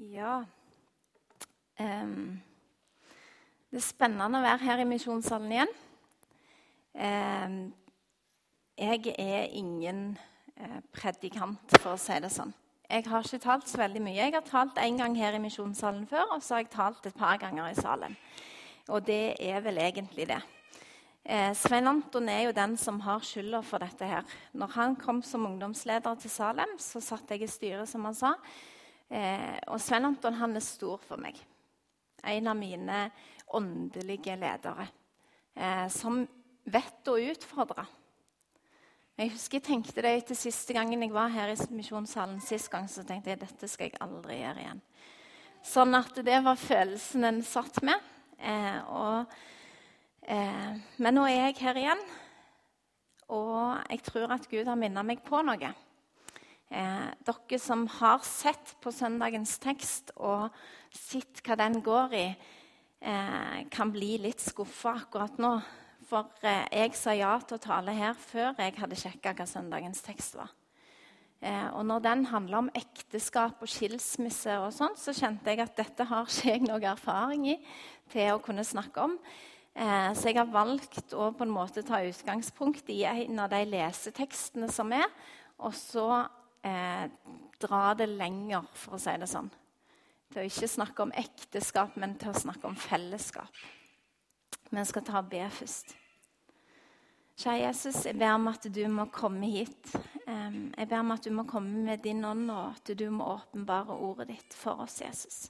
Ja um, Det er spennende å være her i Misjonssalen igjen. Um, jeg er ingen eh, predikant, for å si det sånn. Jeg har ikke talt så veldig mye. Jeg har talt én gang her i Misjonssalen før, og så har jeg talt et par ganger i salen. Og det er vel egentlig det. Eh, Svein Anton er jo den som har skylda for dette her. Når han kom som ungdomsleder til Salem, så satt jeg i styret, som han sa. Eh, og Svein Anton han er stor for meg. En av mine åndelige ledere. Eh, som vet å utfordre. Jeg husker jeg tenkte det etter siste gangen jeg var her i misjonssalen sist gang, så tenkte jeg dette skal jeg aldri gjøre igjen. Sånn at det var følelsen en satt med. Eh, og, eh, men nå er jeg her igjen, og jeg tror at Gud har minnet meg på noe. Eh, dere som har sett på søndagens tekst og sett hva den går i, eh, kan bli litt skuffa akkurat nå. For eh, jeg sa ja til å tale her før jeg hadde sjekka hva søndagens tekst var. Eh, og når den handla om ekteskap og skilsmisse, og sånn, så kjente jeg at dette har ikke jeg noe erfaring i til å kunne snakke om. Eh, så jeg har valgt å på en måte ta utgangspunkt i en av de lesetekstene som er, og så eh, dra det lenger, for å si det sånn. Til å ikke snakke om ekteskap, men til å snakke om fellesskap. Men skal ta og be først. Kjære Jesus, jeg ber om at du må komme hit. Jeg ber om at du må komme med din ånd, og at du må åpenbare ordet ditt for oss, Jesus.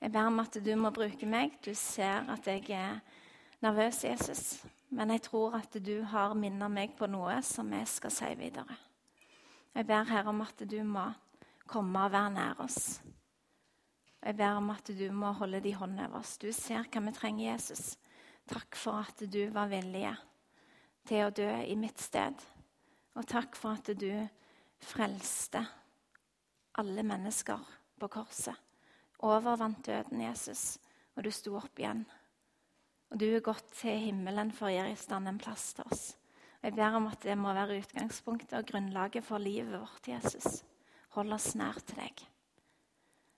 Jeg ber om at du må bruke meg. Du ser at jeg er nervøs, Jesus. Men jeg tror at du har minnet meg på noe som jeg skal si videre. Jeg ber Herre om at du må komme og være nær oss. Jeg ber om at du må holde de hånd over oss. Du ser hva vi trenger, Jesus. Takk for at du var villig til å dø i mitt sted. Og takk for at du frelste alle mennesker på korset. Overvant døden, Jesus, og du sto opp igjen. Og du er gått til himmelen for å gi i stand en plass til oss. Jeg ber om at det må være utgangspunktet og grunnlaget for livet vårt, Jesus. Hold oss nær til deg.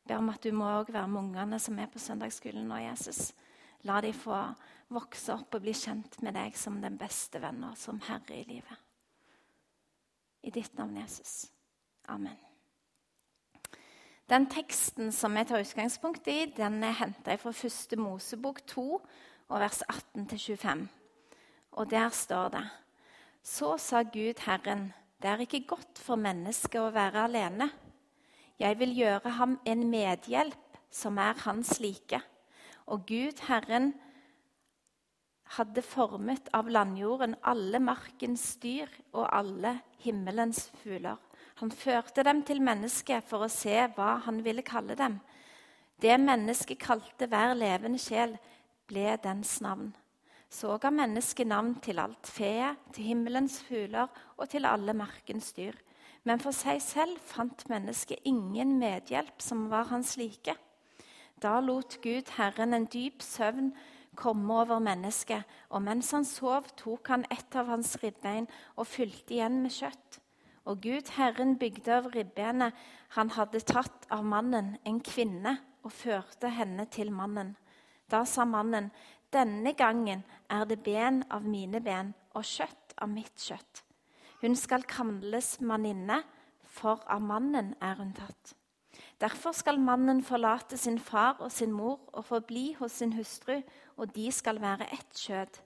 Jeg ber om at du må også være med ungene som er på søndagsskolen nå, Jesus. La de få vokse opp og bli kjent med deg som den beste venn som herre i livet. I ditt navn, Jesus. Amen. Den teksten som jeg tar utgangspunkt i, den er henta fra første Mosebok 2, og vers 18-25. Og der står det Så sa Gud Herren, det er ikke godt for mennesket å være alene. Jeg vil gjøre ham en medhjelp som er hans like. Og Gud Herren hadde formet av landjorden alle markens dyr og alle himmelens fugler. Han førte dem til mennesket for å se hva han ville kalle dem. Det mennesket kalte hver levende sjel, ble dens navn. Så ga mennesket navn til alt fe, til himmelens fugler og til alle markens dyr. Men for seg selv fant mennesket ingen medhjelp som var hans like. Da lot Gud Herren en dyp søvn komme over mennesket, og mens han sov, tok han et av hans ribbein og fylte igjen med kjøtt. Og Gud Herren bygde av ribbeinet han hadde tatt av mannen, en kvinne, og førte henne til mannen. Da sa mannen, denne gangen er det ben av mine ben og kjøtt av mitt kjøtt. Hun skal kalles manninne, for av mannen er hun tatt. Derfor skal mannen forlate sin far og sin mor og forbli hos sin hustru, og de skal være ett kjød.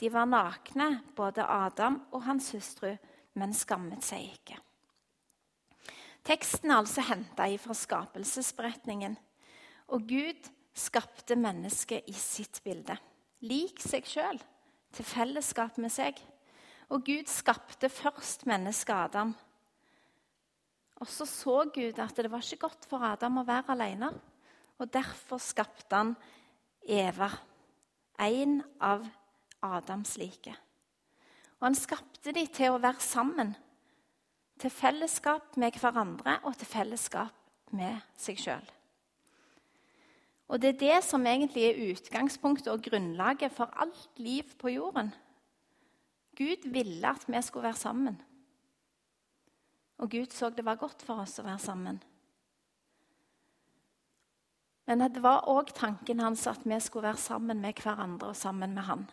De var nakne, både Adam og hans hustru, men skammet seg ikke. Teksten er altså henta fra skapelsesberetningen. Og Gud skapte mennesket i sitt bilde, lik seg sjøl, til fellesskap med seg. Og Gud skapte først mennesket Adam. Og så så Gud at det var ikke godt for Adam å være alene. Og derfor skapte han Eva en av Adams like. Og han skapte de til å være sammen. Til fellesskap med hverandre og til fellesskap med seg sjøl. Og det er det som egentlig er utgangspunktet og grunnlaget for alt liv på jorden. Gud ville at vi skulle være sammen. Og Gud så det var godt for oss å være sammen. Men det var òg tanken hans at vi skulle være sammen med hverandre og sammen med han.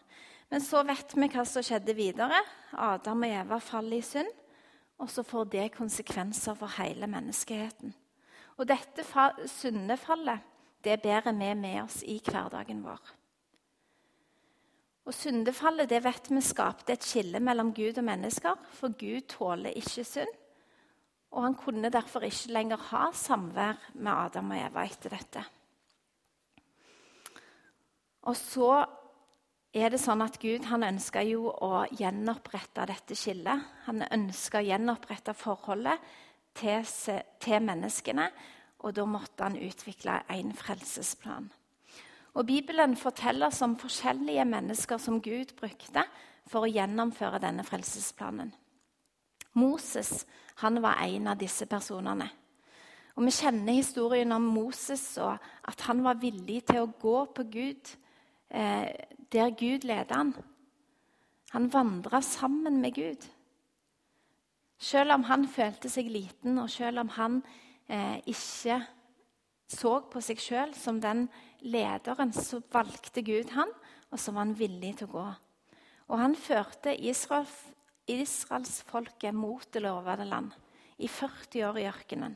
Men så vet vi hva som skjedde videre. Adam og Eva faller i synd. Og så får det konsekvenser for hele menneskeheten. Og dette syndefallet det bærer vi med oss i hverdagen vår. Og Syndefallet det vet vi skapte et skille mellom Gud og mennesker, for Gud tåler ikke synd. Og han kunne derfor ikke lenger ha samvær med Adam og Eva etter dette. Og så er det sånn at Gud han ønska jo å gjenopprette dette skillet. Han ønska å gjenopprette forholdet til, til, menneskene, og da måtte han utvikle en frelsesplan. Og Bibelen forteller oss om forskjellige mennesker som Gud brukte for å gjennomføre denne frelsesplanen. Moses han var en av disse personene. Og Vi kjenner historien om Moses og at han var villig til å gå på Gud eh, der Gud ledet han. Han vandra sammen med Gud. Selv om han følte seg liten, og selv om han eh, ikke så på seg sjøl som den lederen, så valgte Gud han, og så var han villig til å gå. Og han førte Israel, israelsfolket mot det lovede land i 40 år i ørkenen.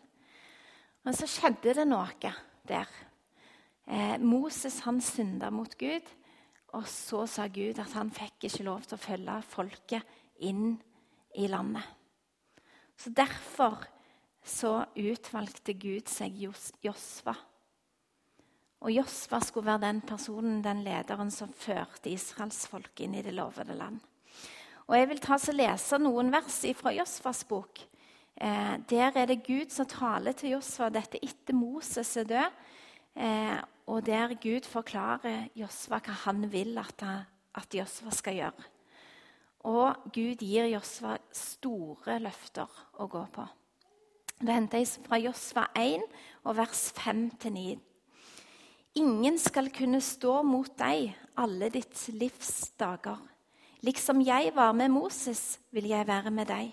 Men så skjedde det noe der. Eh, Moses han synda mot Gud, og så sa Gud at han fikk ikke lov til å følge folket inn i landet. Så Derfor så utvalgte Gud seg Josva. Og Josva skulle være den personen, den lederen som førte israelsfolket inn i det lovede land. Og Jeg vil ta og lese noen vers fra Josvas bok. Eh, der er det Gud som taler til Josva. dette etter Moses er død. Eh, og der Gud forklarer Josva hva han vil at, at Josva skal gjøre. Og Gud gir Josva store løfter å gå på. Det henter jeg fra Josfa 1, og vers 5-9. Ingen skal kunne stå mot deg alle ditt livs dager. Liksom jeg var med Moses, vil jeg være med deg.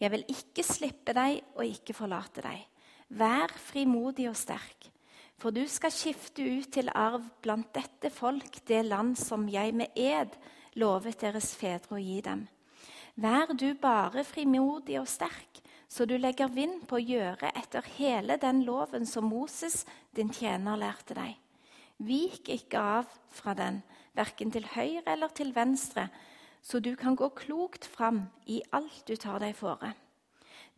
Jeg vil ikke slippe deg og ikke forlate deg. Vær frimodig og sterk, for du skal skifte ut til arv blant dette folk det land som jeg med ed lovet deres fedre å gi dem. Vær du bare frimodig og sterk, så du legger vind på å gjøre etter hele den loven som Moses, din tjener, lærte deg. Vik ikke av fra den, verken til høyre eller til venstre, så du kan gå klokt fram i alt du tar deg fore.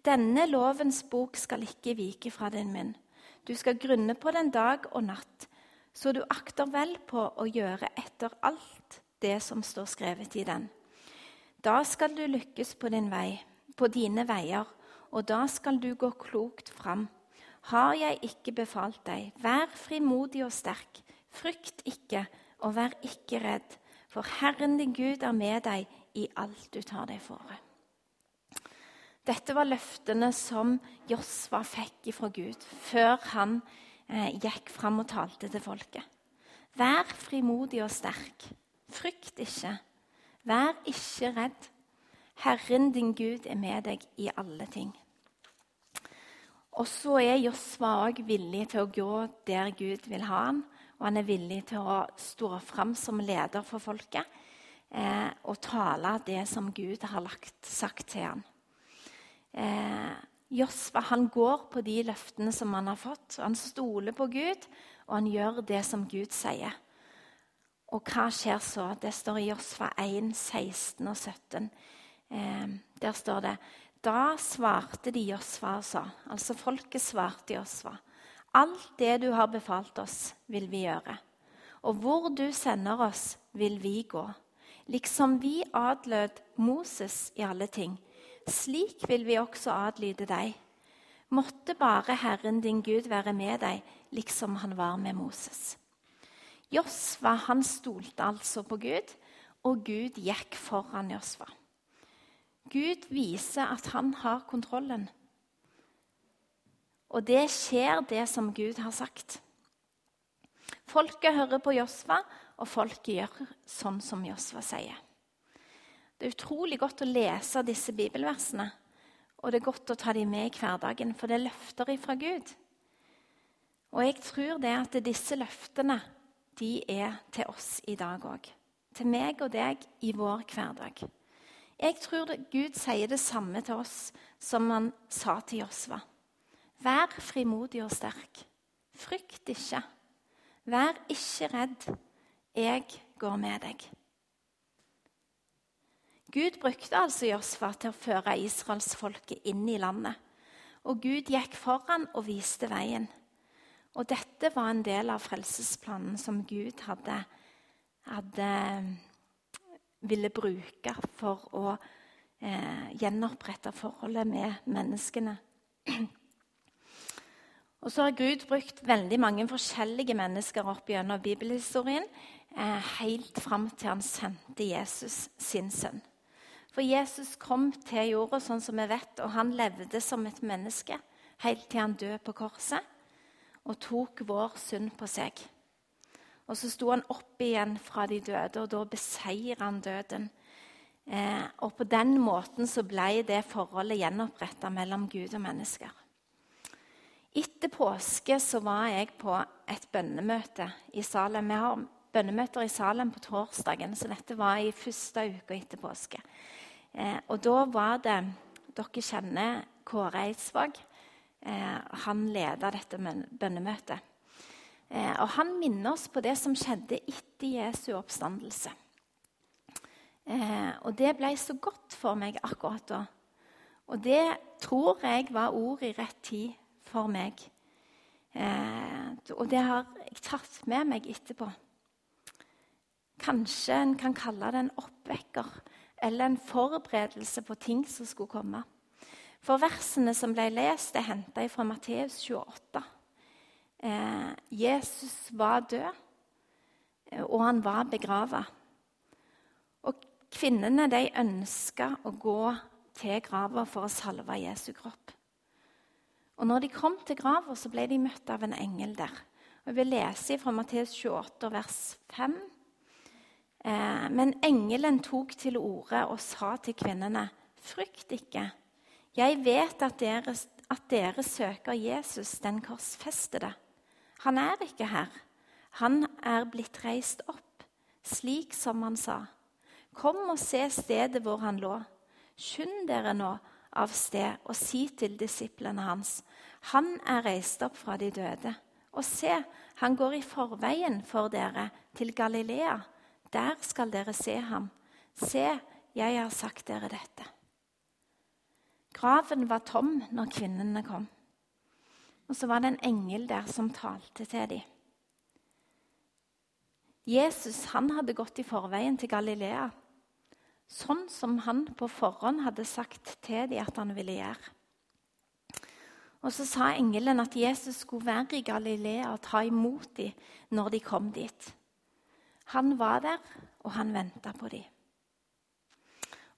Denne lovens bok skal ikke vike fra din munn. Du skal grunne på den dag og natt, så du akter vel på å gjøre etter alt det som står skrevet i den. Da skal du lykkes på din vei, på dine veier, og da skal du gå klokt fram. Har jeg ikke befalt deg, vær frimodig og sterk, frykt ikke og vær ikke redd. For Herren din Gud er med deg i alt du tar deg fore. Dette var løftene som Josva fikk fra Gud før han eh, gikk fram og talte til folket. Vær frimodig og sterk. Frykt ikke. Vær ikke redd. Herren din Gud er med deg i alle ting. Og så er Josva òg villig til å gå der Gud vil ha ham og han er villig til å stå fram som leder for folket eh, og tale det som Gud har lagt, sagt til ham. Eh, Josva han går på de løftene som han har fått. Han stoler på Gud, og han gjør det som Gud sier. Og hva skjer så? Det står i Josfa 1, 16 og 17. Eh, der står det Da svarte de Josfa og sa, altså folket svarte Josfa. Alt det du har befalt oss, vil vi gjøre. Og hvor du sender oss, vil vi gå. Liksom vi adlød Moses i alle ting, slik vil vi også adlyde deg. Måtte bare Herren din Gud være med deg, liksom han var med Moses. Josva han stolte altså på Gud, og Gud gikk foran Josva. Gud viser at han har kontrollen. Og det skjer, det som Gud har sagt. Folket hører på Josva, og folket gjør sånn som Josva sier. Det er utrolig godt å lese disse bibelversene, og det er godt å ta dem med i hverdagen, for det er løfter ifra Gud. Og jeg tror det at disse løftene de er til oss i dag òg. Til meg og deg i vår hverdag. Jeg tror Gud sier det samme til oss som han sa til Josva. Vær frimodig og sterk. Frykt ikke. Vær ikke redd. Jeg går med deg. Gud brukte altså Josfa til å føre israelsfolket inn i landet. Og Gud gikk foran og viste veien. Og dette var en del av frelsesplanen som Gud hadde, hadde ville bruke for å eh, gjenopprette forholdet med menneskene. Og så har Gud brukt veldig mange forskjellige mennesker opp gjennom bibelhistorien, eh, helt fram til han sendte Jesus, sin sønn. For Jesus kom til jorda sånn som vi vet, og han levde som et menneske helt til han døde på korset og tok vår synd på seg. Og så sto han opp igjen fra de døde, og da beseirer han døden. Eh, og på den måten så ble det forholdet gjenoppretta mellom Gud og mennesker. Etter påske så var jeg på et bønnemøte i Salem. Vi har bønnemøter i Salem på torsdagen, så dette var i første uka etter påske. Eh, og da var det Dere kjenner Kåre Eidsvåg. Eh, han leda dette bønnemøtet. Eh, og han minner oss på det som skjedde etter Jesu oppstandelse. Eh, og det ble så godt for meg akkurat da. Og det tror jeg var ord i rett tid for meg. Eh, og det har jeg tatt med meg etterpå. Kanskje en kan kalle det en oppvekker eller en forberedelse på ting som skulle komme. For versene som ble lest, er henta fra Matteus 28. Eh, Jesus var død, eh, og han var begrava. Og kvinnene de ønska å gå til grava for å salve Jesu kropp. Og når de kom til grava, så ble de møtt av en engel der. Og jeg vil lese fra Matteus 28, vers 5. Eh, men engelen tok til orde og sa til kvinnene.: Frykt ikke. Jeg vet at dere, at dere søker Jesus, den korsfestede. Han er ikke her. Han er blitt reist opp, slik som han sa. Kom og se stedet hvor han lå. Skynd dere nå av sted og si til disiplene hans.: Han er reist opp fra de døde. Og se, han går i forveien for dere til Galilea der skal dere se ham. Se, jeg har sagt dere dette. Graven var tom når kvinnene kom. Og så var det en engel der som talte til dem. Jesus han hadde gått i forveien til Galilea, sånn som han på forhånd hadde sagt til dem at han ville gjøre. Og Så sa engelen at Jesus skulle være i Galilea og ta imot dem når de kom dit. Han var der, og han venta på dem.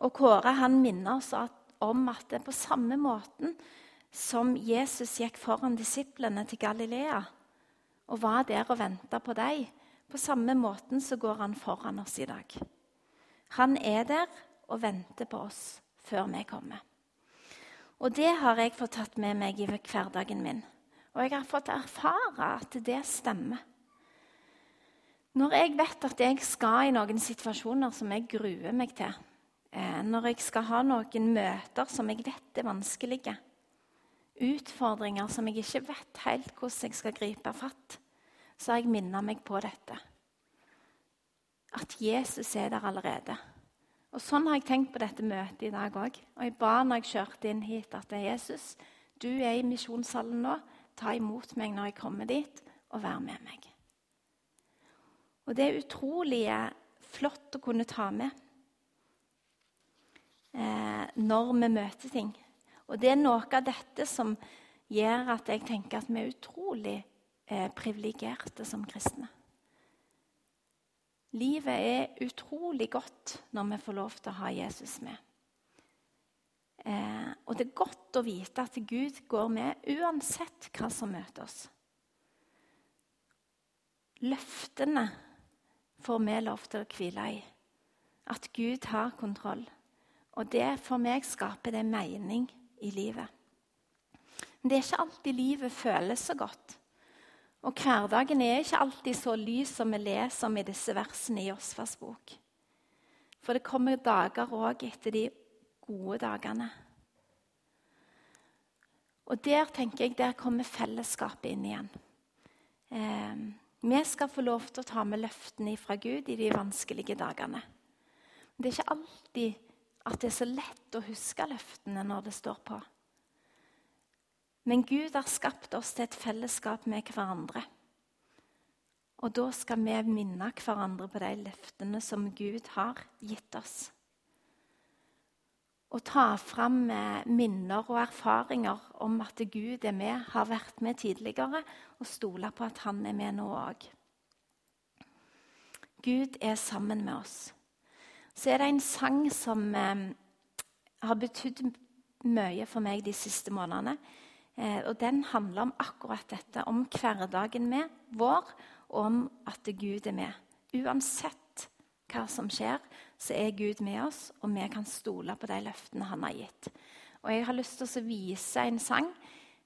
Og Kåre han minner oss om at det på samme måten som Jesus gikk foran disiplene til Galilea og var der og venta på dem, på samme måten så går han foran oss i dag. Han er der og venter på oss før vi kommer. Og det har jeg fått tatt med meg i hverdagen min. Og jeg har fått erfare at det stemmer. Når jeg vet at jeg skal i noen situasjoner som jeg gruer meg til, eh, når jeg skal ha noen møter som jeg vet er vanskelige, utfordringer som jeg ikke vet helt hvordan jeg skal gripe fatt, så har jeg minnet meg på dette. At Jesus er der allerede. Og Sånn har jeg tenkt på dette møtet i dag òg. Og jeg ba når jeg kjørte inn hit, at det er Jesus, du er i misjonssalen nå. Ta imot meg når jeg kommer dit, og vær med meg. Og det er utrolig flott å kunne ta med eh, når vi møter ting. Og det er noe av dette som gjør at jeg tenker at vi er utrolig eh, privilegerte som kristne. Livet er utrolig godt når vi får lov til å ha Jesus med. Eh, og det er godt å vite at Gud går med uansett hva som møter oss. Løftene får vi lov til å hvile i. At Gud har kontroll. Og det for meg skaper det mening i livet. Men det er ikke alltid livet føles så godt. Og hverdagen er ikke alltid så lys som vi leser om i disse versene i Josfas bok. For det kommer dager òg etter de gode dagene. Og der tenker jeg, der kommer fellesskapet inn igjen. Eh, vi skal få lov til å ta med løftene fra Gud i de vanskelige dagene. Men det er ikke alltid at det er så lett å huske løftene når det står på. Men Gud har skapt oss til et fellesskap med hverandre. Og da skal vi minne hverandre på de løftene som Gud har gitt oss. Å ta fram eh, minner og erfaringer om at Gud er med, har vært med tidligere, og stole på at han er med nå òg. Gud er sammen med oss. Så er det en sang som eh, har betydd mye for meg de siste månedene. Eh, og Den handler om akkurat dette, om hverdagen med vår, og om at Gud er med. Uansett hva som skjer, så er Gud med oss, og vi kan stole på de løftene han har gitt. Og Jeg har lyst til å vise en sang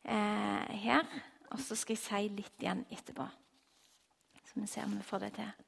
eh, her, og så skal jeg si litt igjen etterpå. Så vi ser om vi får det til.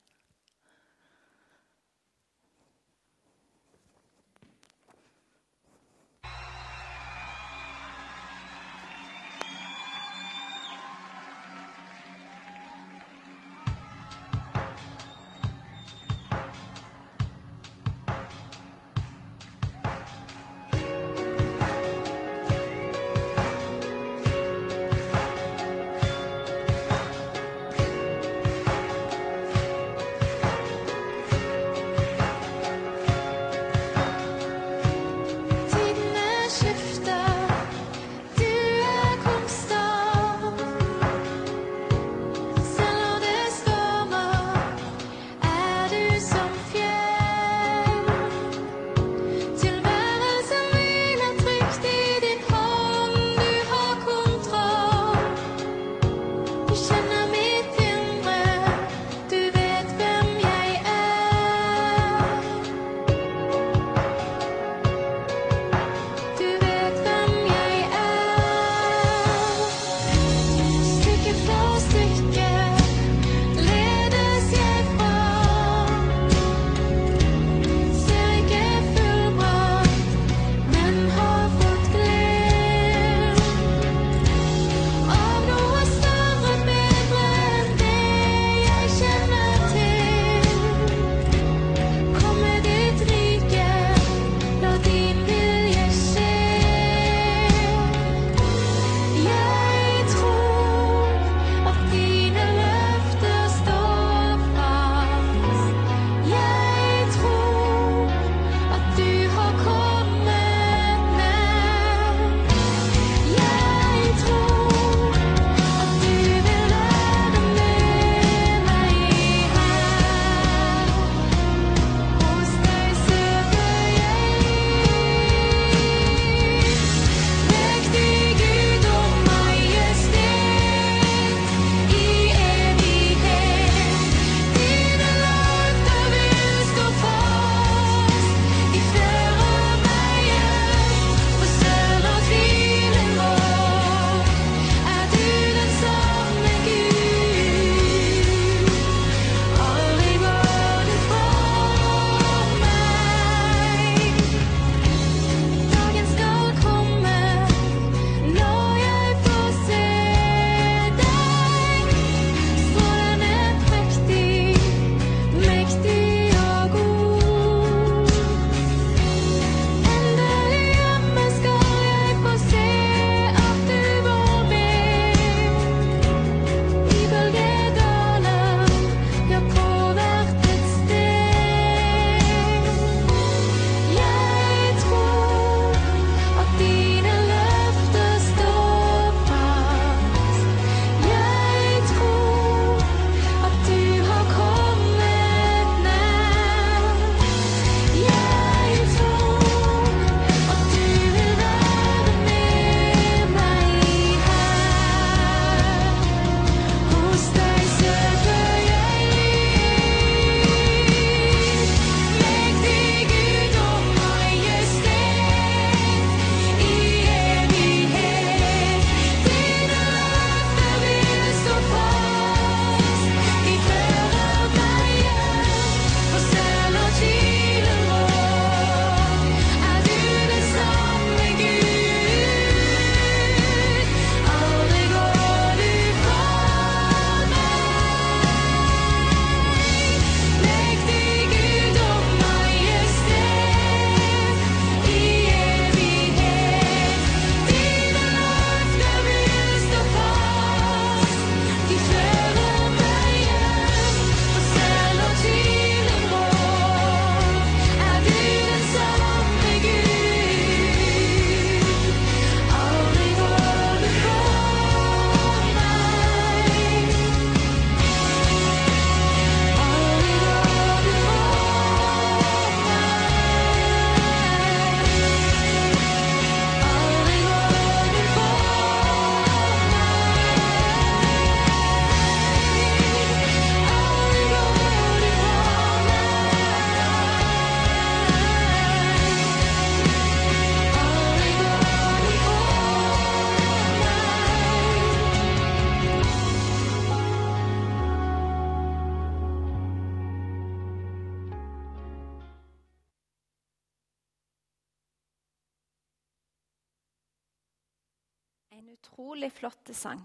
Utrolig flott sang.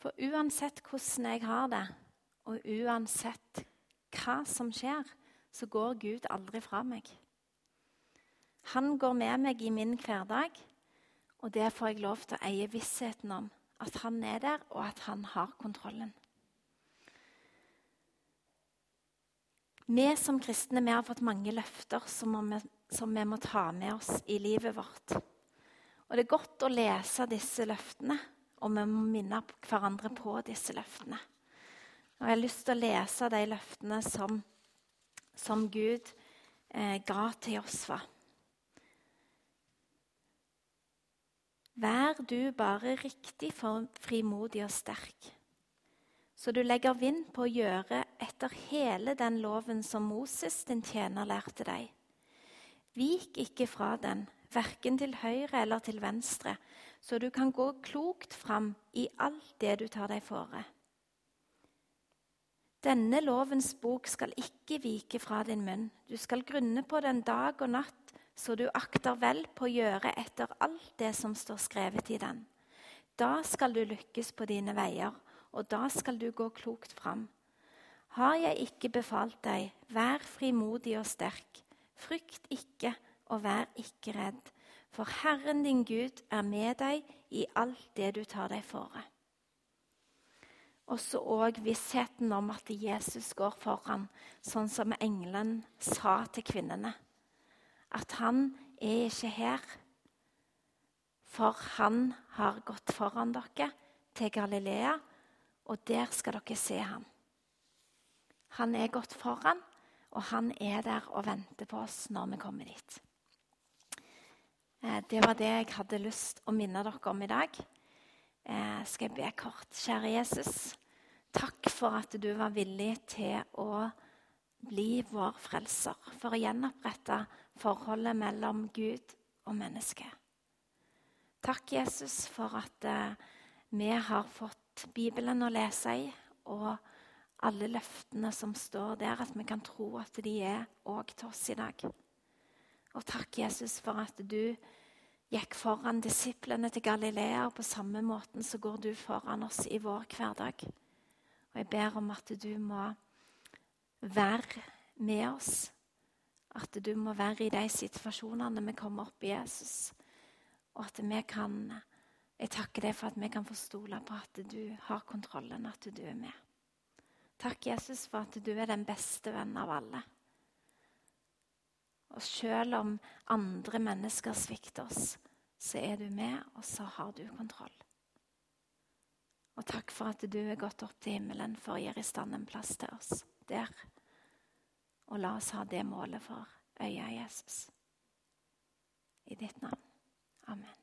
For uansett hvordan jeg har det, og uansett hva som skjer, så går Gud aldri fra meg. Han går med meg i min hverdag, og det får jeg lov til å eie vissheten om. At han er der, og at han har kontrollen. Vi som kristne vi har fått mange løfter som vi, som vi må ta med oss i livet vårt. Og Det er godt å lese disse løftene, og vi må minne hverandre på disse løftene. Og Jeg har lyst til å lese de løftene som, som Gud eh, ga til Josfa. Vær du bare riktig frimodig og sterk, så du legger vind på å gjøre etter hele den loven som Moses, din tjener, lærte deg. Vik ikke fra den, verken til høyre eller til venstre, så du kan gå klokt fram i alt det du tar deg fore. Denne lovens bok skal ikke vike fra din munn. Du skal grunne på den dag og natt, så du akter vel på å gjøre etter alt det som står skrevet i den. Da skal du lykkes på dine veier, og da skal du gå klokt fram. Har jeg ikke befalt deg, vær frimodig og sterk. Frykt ikke, og vær ikke redd, for Herren din Gud er med deg i alt det du tar deg fore. Også òg vissheten om at Jesus går foran, sånn som engelen sa til kvinnene. At han er ikke her, for han har gått foran dere til Galilea, og der skal dere se ham. Han er gått foran, og han er der og venter på oss når vi kommer dit. Eh, det var det jeg hadde lyst å minne dere om i dag. Eh, skal jeg be kort. Kjære Jesus, takk for at du var villig til å bli vår frelser. For å gjenopprette forholdet mellom Gud og menneske. Takk, Jesus, for at eh, vi har fått Bibelen å lese i, og alle løftene som står der, at vi kan tro at de er òg til oss i dag. Og takk, Jesus, for at du gikk foran disiplene til Galilea, og på samme måten så går du foran oss i vår hverdag. Og jeg ber om at du må være med oss. At du må være i de situasjonene vi kommer opp i Jesus. Og at vi kan Jeg takker deg for at vi kan få stole på at du har kontrollen, at du er med. Takk, Jesus, for at du er den beste vennen av alle. Og selv om andre mennesker svikter oss, så er du med, og så har du kontroll. Og takk for at du er gått opp til himmelen for å gjøre i stand en plass til oss der. Og la oss ha det målet for øya Jesus. I ditt navn. Amen.